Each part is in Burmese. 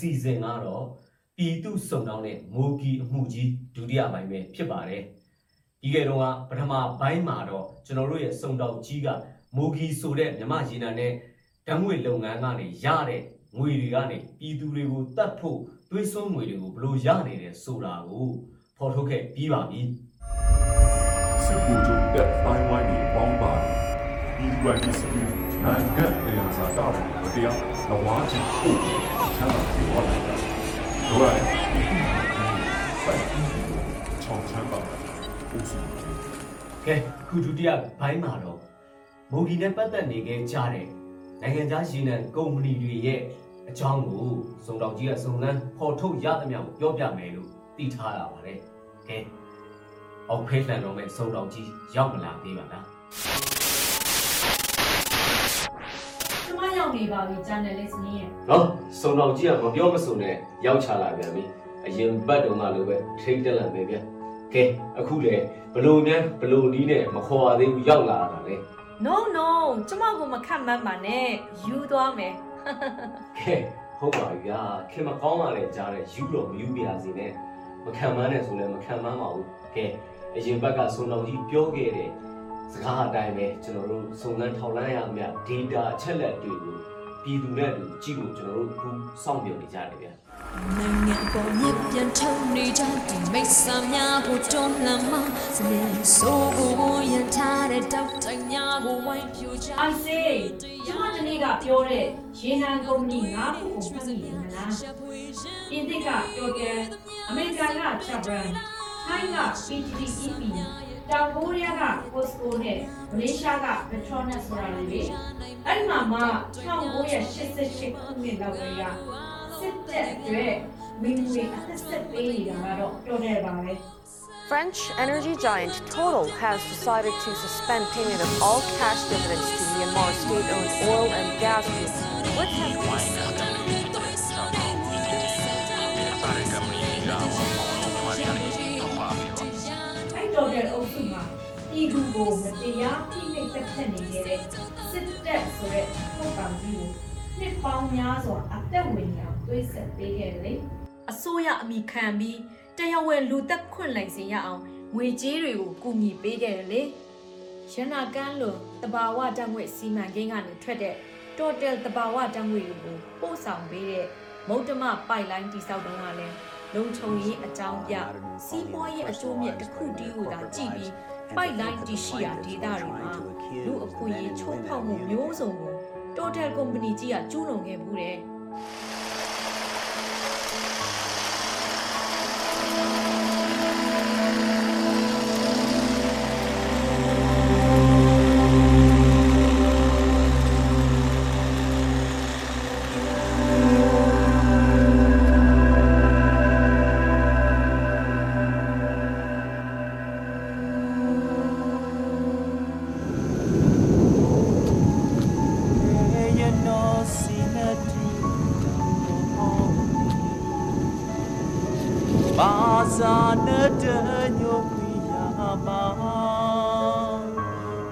စီအစဉ်ကတော့ပြည်သူစုံတောင်းတဲ့မိုဂီအမှုကြီးဒုတိယပိုင်းပဲဖြစ်ပါတယ်။ဒီကဲတော့ကပထမပိုင်းမှာတော့ကျွန်တော်တို့ရဲ့စုံတောင်းကြီးကမိုဂီဆိုတဲ့မြမရေနံနဲ့ဓာတ်ငွေလုပ်ငန်းကနေရတဲ့ငွေတွေကနေပြည်သူတွေကိုတတ်ဖို့သွေးစွန်းငွေတွေကိုဘယ်လိုရနေတယ်ဆိုတာကိုဖော်ထုတ်ခဲ့ပြီးပါပြီစစ်ကူချုပ်တဲ့တိုင်းဝိုင်းတွေပေါင်းပါတယ်ဒီကွက်ဒီစပီနိုင်ငံတရားစားတာကိုတရားလဝါချင်ပို့ ချမ်းသာပြီးတော့တယ်တို့ရတယ်ဒီစိုက်ပြီးချောင်းချမ်းသာပို့စီ။ကဲခုဒုတိယဘိုင်းမှာတော့မိုဂီနဲ့ပတ်သက်နေခဲ့ကြတဲ့နိုင်ငံခြားရေနံကုမ္ပဏီတွေရဲ့အကြောင်းကိုစုံတော်ကြီးကစုံစမ်းဖော်ထုတ်ရသမျှကိုပြောပြမယ်လို့သိထားရပါတယ်။ကဲအောက်ဖေးလန်တော်မဲ့စုံတော်ကြီးရောက်မလာသေးပါလား ရောက်နေပါပြီဂျာနယ်လစ်နင်းရဲ့။နော်စုံတော်ကြီးကမပြောမစုံနဲ့ရောက်ချလာပြန်ပြီ။အရင်ဘတ်တုန်းကလိုပဲထိတ်တက်လာမယ်ဗျ။ကဲအခုလေဘလို့များဘလို့နီးနဲ့မခေါ်ရသေးဘူးရောက်လာတာလေ။ No no ကျမကိုမခတ်မှန်းပါနဲ့ယူသွားမယ်ကဲဟုတ်ပါပြီဗျာခင်မကောင်းပါလေကြားတဲ့ယူတော့မယူပြရစီနဲ့မခံမန်းနဲ့ဆိုလည်းမခံမန်းပါဘူးကဲအရင်ဘက်ကစုံတော်ကြီးပြောခဲ့တဲ့ စကားအတိုင်းပဲကျွန်တော်တို့စုံစမ်းထောက်လှမ်းရမြ data အချက်လက်တွေကိုပြည်သူနဲ့အတူကြည့်ဖို့ကျွန်တော်တို့အခုစောင့်မျှော်နေကြတယ်ဗျာနိုင်ငံပေါ်မြပြန်ထုံနေကြဒီမိတ်ဆာများကိုတွန်းလှန်မှစနေဆိုးကိုရထားတဲ့တောက်တိုင်များကိုဝိုင်းပြူကြအိုင်စေကျမဒီနေ့ကပြောတဲ့ရေနံကုမ္ပဏီ၅ခုကိုမှတ်မိနေမလားပြင်သစ်ကတော်တယ်အမေရိကန်ကချက်ဘရန်ထိုင်းက PTTEP တောင်ကိုရီးယားက Costco နဲ့မလေးရှားက Petronas ဆိုတာတွေလေအဲ့ဒီမှာမှ1988ခုနှစ်လောက်ကလေးကစစ်တပ်အတွက်ဝင်ငွေအသက်ဆက်ပေးနေတာကတော့တော်တယ်ပါပဲ French energy giant Total has decided to suspend payment of all cash dividends to Myanmar state-owned oil and gas group, which has အဲ့တော်တဲ့အုပ်စုမှာ ပြည်သူကိုမတရားဖိနှိပ်သက်သက်နေခဲ့တဲ့စစ်တပ်ဆိုတဲ့ထုတ်ကောင်ကြီးကိုနှစ်ပေါင်းများစွာအသက်ဝင်အောင်သွေးဆက်ပေးခဲ့တယ်လေအစိုးရအမိခံပြီးတရားဝင်လူသက်ခွင့်လိုက်စေရအောင်ငွေကြေးတွေကိုကူညီပေးခဲ့တယ်လေရနာကန်းလွန်တဘာဝတံငွေစီမံကိန်းကနေထွက်တဲ့ total တဘာဝတံငွေတွေကိုပို့ဆောင်ပေးတဲ့မုတ်တမပိုက်လိုင်းတိစောက်တုံးကလည်းလုံခြုံရေးအကြောင်းပြစီးပွားရေးအကျိုးမြတ်တစ်ခုတည်းကိုသာကြည့်ပြီး ပိုက်လိုင်းတည်ရှိရာဒေသတွေမှာလူအခွင့်အရေးချိုးဖောက်မှုမျိုးစုံကို total company ကြီးကကျူးလွန်ခဲ့မှုတဲ့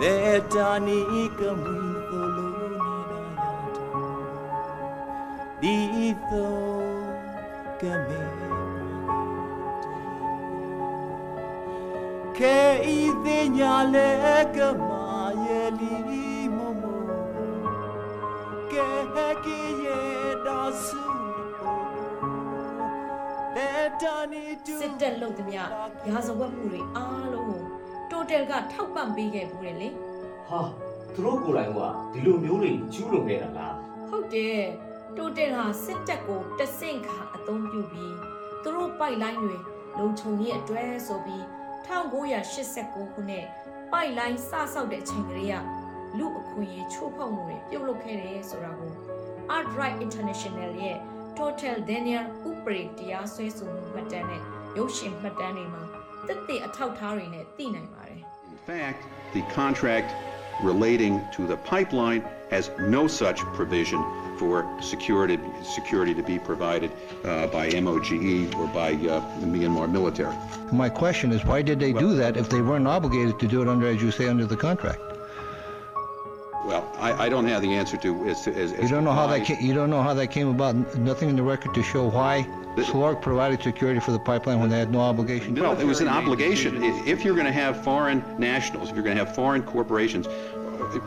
Letani kami tuluni na yata Dito kami Ke idenya le kama yeli momo Ke ki ye da su Letani tu စစ်တပ်လုပ်သမျှရာဇဝတ်မှုတွေအားလုံး ကို total ကထောက်ပံ့ပေးခဲ့မှုတယ်လေဟာသူတို့ကိုယ်တိုင်ကဒီလိုမျိုးတွေကျူးလွန်ခဲ့တာလားဟုတ်တယ်တိုတယ်ဟာစစ်တပ်ကိုတဆင့်ခါအသုံးပြုပြီးသူတို့ပိုက်လိုင်းတွေလုံခြုံရေးအတွက်ဆိုပြီး1989ခုနှစ်ပိုက်လိုင်းစဆောက်တဲ့အချိန်ကလေးကလူအခွင့်အရေးချိုးဖောက်မှုတွေပြုတ်လုပ်ခဲ့တယ်ဆိုတာကို Art Right International ရဲ့ Total Daniel ဥပဒေတရားစွဲဆိုမှုမှတ်တမ်းနဲ့ရုပ်ရှင်မှတ်တမ်းတွေမှာတက်တဲ့အထောက်အထားတွေနဲ့သိနိုင်ပါတယ် In fact, the contract relating to the pipeline has no such provision for security, security to be provided uh, by MOGE or by uh, the Myanmar military. My question is, why did they do that if they weren't obligated to do it under, as you say, under the contract? Well, I, I don't have the answer to as as, You don't know how that came, you don't know how that came about. Nothing in the record to show why SLORC provided security for the pipeline when they had no obligation. Well, it was an obligation. If you're going to have foreign nationals, if you're going to have foreign corporations, uh,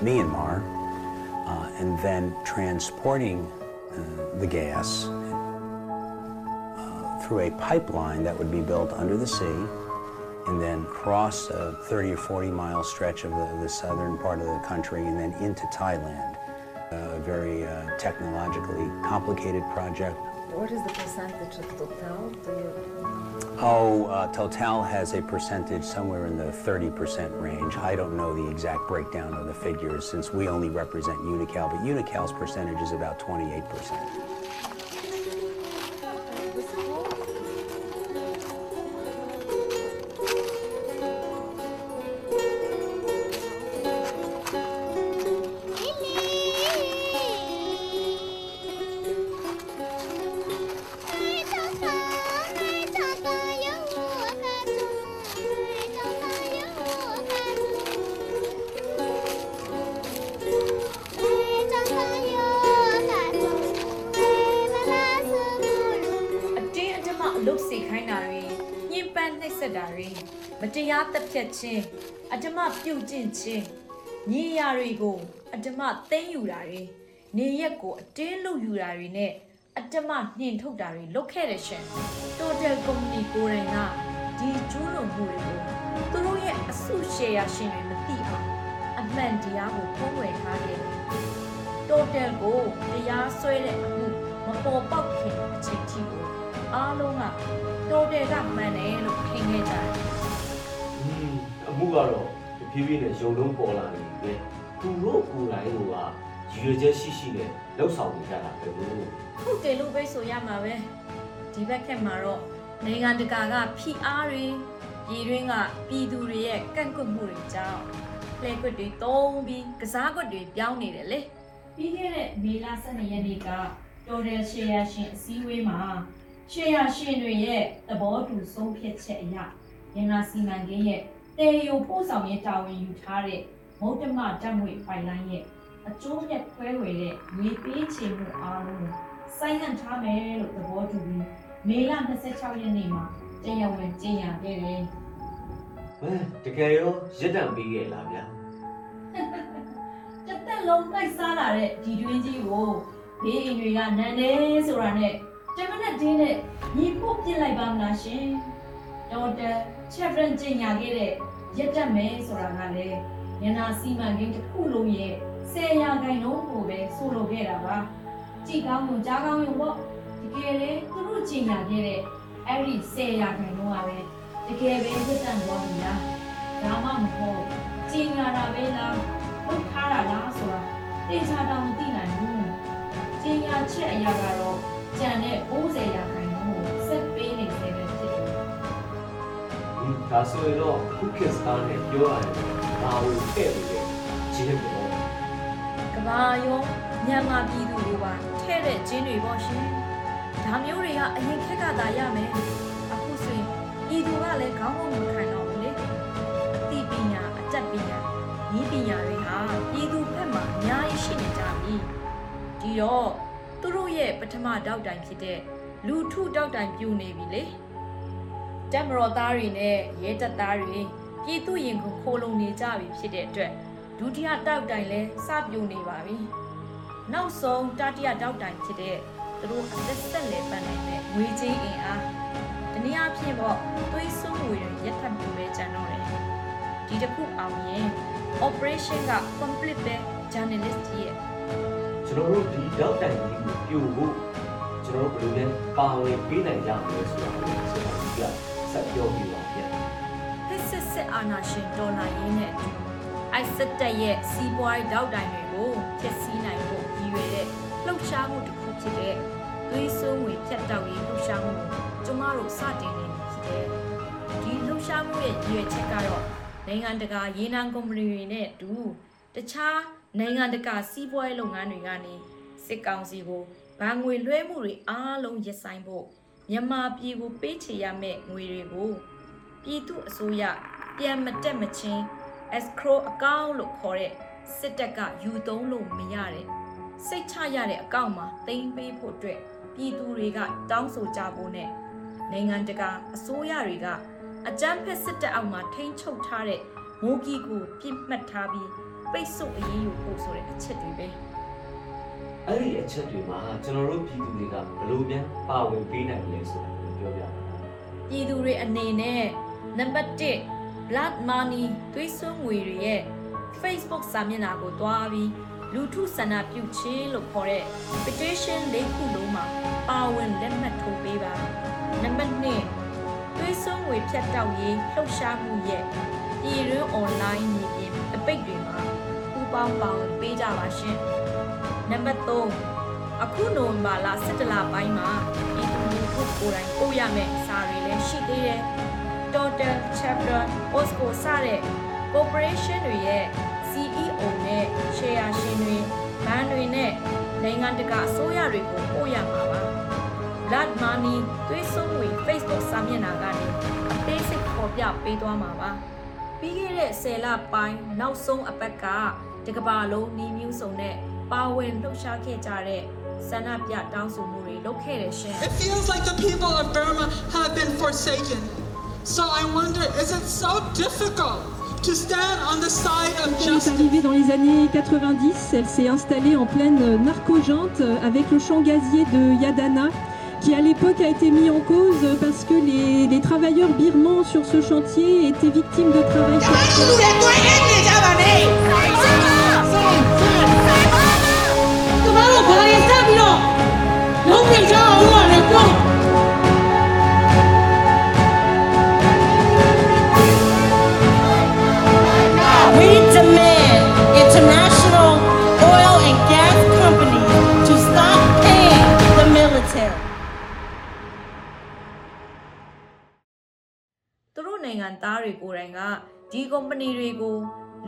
Myanmar uh, and then transporting uh, the gas uh, through a pipeline that would be built under the sea and then cross a 30 or 40 mile stretch of the, the southern part of the country and then into Thailand. A very uh, technologically complicated project. What is the percentage of Total? You Oh, uh, Total has a percentage somewhere in the 30% range. I don't know the exact breakdown of the figures since we only represent Unical, but Unical's percentage is about 28%. ။ မတရားတပ်ဖြတ်ခြင်းအဓမ္မပြုတ်ကျင့်ခြင်းညီရာတွေကိုအဓမ္မသိမ်းယူတာတွေနေရက်ကိုအတင်းလုပ်ယူတာတွေနဲ့အဓမ္မနှင်ထုတ်တာတွေလုပ်ခဲ့တဲ့ရှင်။ Total Company ကိုယ်တိုင်ကဒီကျူးလွန်မှုတွေကိုသူတို့ရဲ့အစုရှယ်ယာရှင်တွေမသိအောင်အမှန်တရားကိုဖုံးဝယ်ထားခဲ့တယ် total ကိုတရားစွဲတဲ့အမှုမပေါ်ပေါက်ခင်အချိန်ထိကိုအားလုံးက total ကမှန်တယ်လို့ထင်ခဲ့ကြတယ်อืมအ မှုကတော့တဖြည်းဖြည်းနဲ့ရုံလုံးပေါ်လာနေပြီပဲသူတို့ကိုယ်တိုင်ကရည်ရွယ်ချက်ရှိရှိနဲ့လှုပ်ဆောင်နေကြတာပဲလို့ဟုတ်တယ်လို့ပဲဆိုရမှာပဲဒီဘက်ခက်မှာတော့နိုင်ငံတကာကဖိအားတွေပြည်တွင်းကပြည်သူတွေရဲ့ကန့်ကွက်မှုတွေကြောင့်လှည့်ကွက်တွေတုံးပြီးကစားကွက်တွေပြောင်းနေတယ်လေပြီးခဲ့တဲ့မေလ12ရက်နေ့က total share ရှင်အစည်းအဝေးမှာ share ရှင်တွေရဲ့သဘောတူဆုံးဖြတ်ချက်အရရန်နာစီမံကိန်းရဲ့ တေယိုပို့ဆောင်ရေးတာဝန်ယူထားတဲ့မုတ်တမဓာတ်ငွေပိုင်လိုင်းရဲ့အကျိုးမြတ်ခွဲဝေတဲ့ငွေပေးချေမှုအားလုံးကိုစိုင်းငံ့ထားမယ်လို့သဘောတူပြီးမေလ26ရက်နေ့မှာတရားဝင်ကြေညာခဲ့တယ်ဟမ်တကယ်ရောရက်တံပေးခဲ့လားဗျာတစ်သက်လုံးတိုက်စားလာတဲ့ဒီတွင်းကြီးကိုဘေးအိမ်တွေကနန်းနေဆိုတာနဲ့တမနက်တင်းနဲ့ညီဖို့ပြစ်လိုက်ပါမလားရှင်တော်တယ် ချက်ဖရန်ကျင်ညာခဲ့တဲ့ရက်တက်မယ်ဆိုတာကလည်းညနာစီမံကိန်းတစ်ခုလုံးရဲ့ဆယ်ရာခိုင်နှုန်းကိုပဲဆိုလိုခဲ့တာပါကြည်ကောင်းမှုကြားကောင်းရုံပေါ့တကယ်လေသူတို့ကျင်ညာခဲ့တဲ့အဲ့ဒီဆယ်ရာခိုင်နှုန်းကပဲတကယ်ပဲရက်တက်သွားပြီလားဒါမှမဟုတ်ကျင်ညာတာပဲလားထုတ်ထားတာလားဆိုတာတေချာတောင်မသိနိုင်ဘူး။ကျင်ညာချက်အရာကတော့ကြံတဲ့60ရာခိုင် ဒါဆိုရင်တော့ခုခေတ်စတားနဲ့ပြောရတယ်ဘာလို့ထည့်လို့လဲဂျင်းပေါ့။ကဘာရောမြန်မာပြည်သူတွေပါထဲ့တဲ့ကျင်းတွေပေါ့ရှင်။ဒါမျိုးတွေကအရင်ခက်ကသာရမယ်။အခုဆိုရင်ပြည်သူကလည်းခေါင်းငုံမခံတော့ဘူးလေ။အသိပညာအတတ်ပညာဤပညာတွေဟာပြည်သူဘက်မှာအများကြီးရှိနေကြပြီ။ဒီတော့သူတို့ရဲ့ပထမတောက်တိုင်ဖြစ်တဲ့လူထုတောက်တိုင်ပြူနေပြီလေ။ တက်မတော်သားတွေနဲ့ရဲတပ်သားတွေပြည်သူရင်ကိုခိုးလုံနေကြပြီဖြစ်တဲ့အတွက်ဒုတိယတောက်တိုင်လဲစပြိုနေပါပြီ။နောက်ဆုံးတတိယတောက်တိုင်ဖြစ်တဲ့သူတို့အသက်ဆက်လေပန်းနိုင်တဲ့ငွေချင်းအင်အားတနည်းအားဖြင့်ပေါ့သွေးစွန်းငွေတွေရက်ထပ်ပြူပဲကြံတော့တယ်။ဒီတစ်ခုအောင်ရင် operation က complete ပဲ journalist ကြီးရဲ့ကျွန်တော်တို့ဒီတော့တိုင်ကြီးကိုပြို့ဖို့ကျွန်တော်တို့ဘယ်လိုလဲပါဝင်ပေးနိုင်ကြမလဲဆိုတာကိုကျွန်တော်ဒီက ဆက်ပြောပြပါဗျာဖစ်စစ်စစ်အာဏာရှင်ဒေါ်လာရင်းနဲ့အတူအိုက်စစ်တပ်ရဲ့စီးပွားရေးတောက်တိုင်တွေကိုဖျက်ဆီးနိုင်ဖို့ရည်ရွယ်တဲ့လှုပ်ရှားမှုတစ်ခုဖြစ်တဲ့သွေးစွန်းငွေဖြတ်တောက်ရေးလှုပ်ရှားမှုကိုကျမတို့စတင်နေပြီဖြစ်တဲ့ဒီလှုပ်ရှားမှုရဲ့ရည်ရွယ်ချက်ကတော့နိုင်ငံတကာရေနံကုမ္ပဏီတွေနဲ့အတူတခြားနိုင်ငံတကာစီးပွားရေးလုပ်ငန်းတွေကနေစစ်ကောင်စီကိုဗန်ငွေလွှဲမှုတွေအားလုံးရပ်ဆိုင်ဖို့ မြန်မာပြည်ကိုပေးချေရမယ့်ငွေတွေကိုပြည်သူအစိုးရပြန်မတက်မချင်း escrow account လို့ခေါ်တဲ့စစ်တပ်ကယူသုံးလို့မရတဲ့စိတ်ချရတဲ့အကောင့်မှာတင်ပေးဖို့အတွက်ပြည်သူတွေကတောင်းဆိုကြဖို့နဲ့နိုင်ငံတကာအစိုးရတွေကအကြမ်းဖက်စစ်တပ်အောက်မှာထိန်းချုပ်ထားတဲ့မိုးကီကိုပြစ်မှတ်ထားပြီးပိတ်ဆို့အရေးယူဖို့ဆိုတဲ့အချက်တွေပဲ အဲ့ဒီအချက်တွေမှာကျွန်တော်တို့ပြည်သူတွေကဘယ်လိုပြန်ပါဝင်ပေးနိုင်လဲဆိုတာကိုပြောပြပါပြည်သူတွေအနေနဲ့နံပါတ်1 blood money သွေးစွန်းငွေတွေရဲ့ Facebook စာမျက်နှာကိုတွားပြီးလူထုဆန္ဒပြုခြင်းလို့ခေါ်တဲ့ petition လေးခုလုံးမှာပါဝင်လက်မှတ်ထိုးပေးပါနံပါတ်2သွေးစွန်းငွေဖြတ်တောက်ရေးလှုပ်ရှားမှုရဲ့ပြည်တွင်း online မြေပြင်အပိတ်တွေမှာပူးပေါင်းပါဝင်ပေးကြပါရှင် နံပါတ်3အခုနိုဝင်ဘာလ17လပိုင်းမှာပြည်သူလူထုကိုယ်တိုင်ပို့ရမယ့်စာတွေလည်းရှိသေးတယ် Total Chapter Osco စတဲ့ corporation တွေရဲ့ CEO နဲ့ share ရှင်တွေဘဏ်တွေနဲ့နိုင်ငံတကာအစိုးရတွေကိုပို့ရမှာပါ Blood Money သွေးစွန်းငွေ Facebook စာမျက်နှာကနေအသေးစိတ်ပေါ်ပြပေးသွားမှာပါပြီးခဲ့တဲ့10လပိုင်းနောက်ဆုံးအပတ်ကတကဘာလုံးနီးမျိုးစုံနဲ့ ပါဝင်လှုပ်ရှားခဲ့ကြတဲ့ဆန္ဒပြတောင်းဆိုမှုတွေလုပ်ခဲ့တယ်ရှင် It feels like the people of Burma have been forsaken. So I wonder, is it so difficult to stand on the side of Elle est justice? arrivée dans les années 90, elle s'est installée en pleine narco-jante avec le champ gazier de Yadana qui à l'époque a été mis en cause parce que les, les travailleurs birmans sur ce chantier étaient victimes de travail ဘာရင်ဆက်ပြီးတော့လုံးဝကြအောင်လို့လည်းပြော We demand international oil and gas companies to stop paying the military. သူတို့နိုင်ငံသားတွေကိုယ်တိုင်ကဒီကုမ္ပဏီတွေကို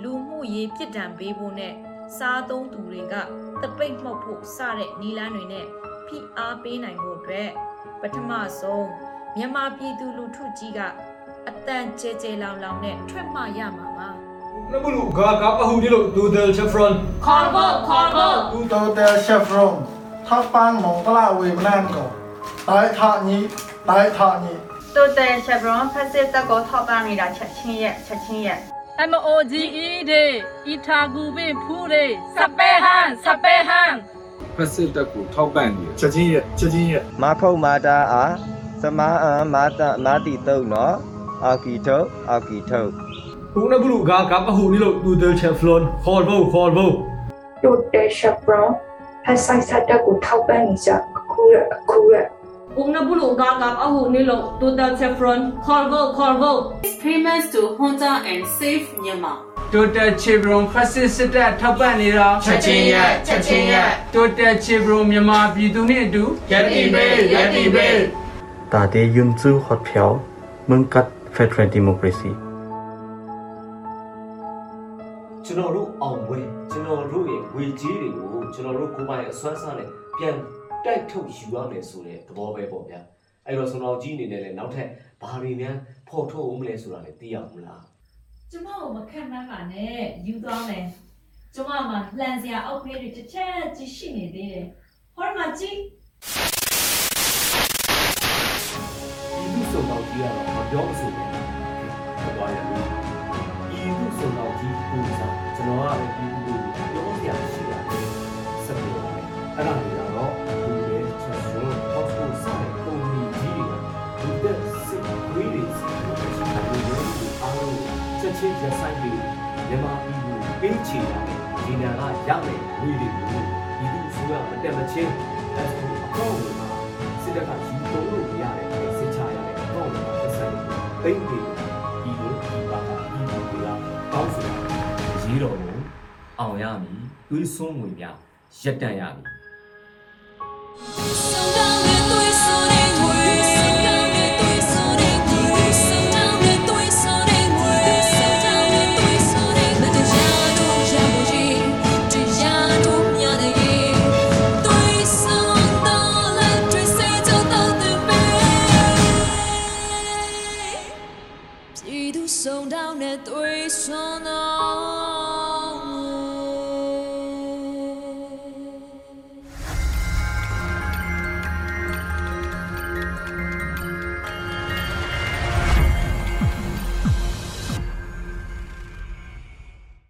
လူမှုရေးပြစ်ဒဏ်ပေးဖို့နဲ့စားသုံးသူတွေက တပိတ်မှုတ်ဖို့စတဲ့နီလန်းတွေနဲ့ဖိအားပေးနိုင်ဖို့အတွက်ပထမဆုံးမြန်မာပြည်သူလူထုကြီးကအတန်ကျဲကျဲလောင်လောင်နဲ့ထွက်မှရမှာပါ Nabulu ga ka pahu ni lo Dudel Chevron. ခေါ်ဖို့ခေါ်ဖို့တူတော်တယ်ရှက်ဖရုံထောက်ပန်းမုံကလာဝေမလန်ကိုတိုက်ထညီတိုက်ထညီတိုတယ်ရှက်ဘရွန်ဖက်စစ်တပ်ကိုထောက်ပံ့နေတာချက်ချင်းရဲ့ချက်ချင်းရဲ့ MOGE တွေအီထာဂူပင်ဖူးတွေစပယ်ဟန်စပယ်ဟန်ဖက်စစ်တပ်ကိုထောက်ပံ့နေချက်ချင်းရဲ့ချက်ချင်းရဲ့မာခုတ်မာတာအားစမအံမာတမာတီတုံနော်အော်ကီထုတ်အော်ကီထုတ် Nabulu ga ka pahu ni lo Dudel Chevron. Khol bo khol bo. တိုတယ်ရှက်ဘရွန်ဖက်ဆိုင်ဆက်တက်ကိုထောက်ပံ့နေကြအခုရအခုရ Ungna bulu gagap ahu nilo total chevron Corvo Corvo. Payments to Honda and Safe Myanmar. Total Chevron ဖက်စစ်စစ်တပ်ထောက်ပံ့နေတာချက်ချင်းရချက်ချင်းရ Total Chevron မြန်မာပြည်သူနဲ့အတူရက်တီဘေးရက်တီဘေးတာတေယွမ်စုဟော့ဖျောမွန်ကတ်ဖက်ဒရယ်ဒီမိုကရေစီကျွန်တော်တို့အောင်ပွဲကျွန်တော်တို့ရဲ့ငွေကြေးတွေကိုကျွန်တော်တို့ကိုယ်ပိုင်အစွမ်းစားနဲ့ပြန် တိုက်ထုတ်ယူရမယ်ဆိုတဲ့သဘောပဲပေါ့ဗျာအဲ့တော့ဆွန်တော်ကြီးအနေနဲ့လည်းနောက်ထပ်ဘာတွေများဖော်ထုတ်အောင်မလဲဆိုတာလည်းသိရမလားကျမကိုမခံနိုင်ပါနဲ့ယူသွားမယ်ကျမမှာလှန်စရာအောက်ဖေးတွေတစ်ချက်ကြီးရှိနေသေးတယ်ဟောမှာကြည့်ဒီလူစုံတော်ကြီးကတော့မပြောမဆိုပဲဖြစ်သွားရလို့ဒီလူစုံတော်ကြီးကိုစားကျွန်တော်ကလည်းဒီလူ ရှိတာလို့ပြောလို့အားလုံးချက်ချင်းရဆိုင်ပြီးမြန်မာပြည်ကိုကရမယ်ဝေတွေကိုဒီသူဆိုရမတက်မချင်းအဲ့ဒါအကောင့်တွေမှာစစ်တပ်ကယူသုံးလို့မရတဲ့စစ်ချရတဲ့အကောင့်တွေမှာသက်ဆိုင်တိတ်တွေဒီလိုဒီပါတာဒီလိုတွေကတောင်းဆိုတာရေးတော်ကိုအောင်ရမည်တွေးဆွငွေများရက်တန့်ရမည် So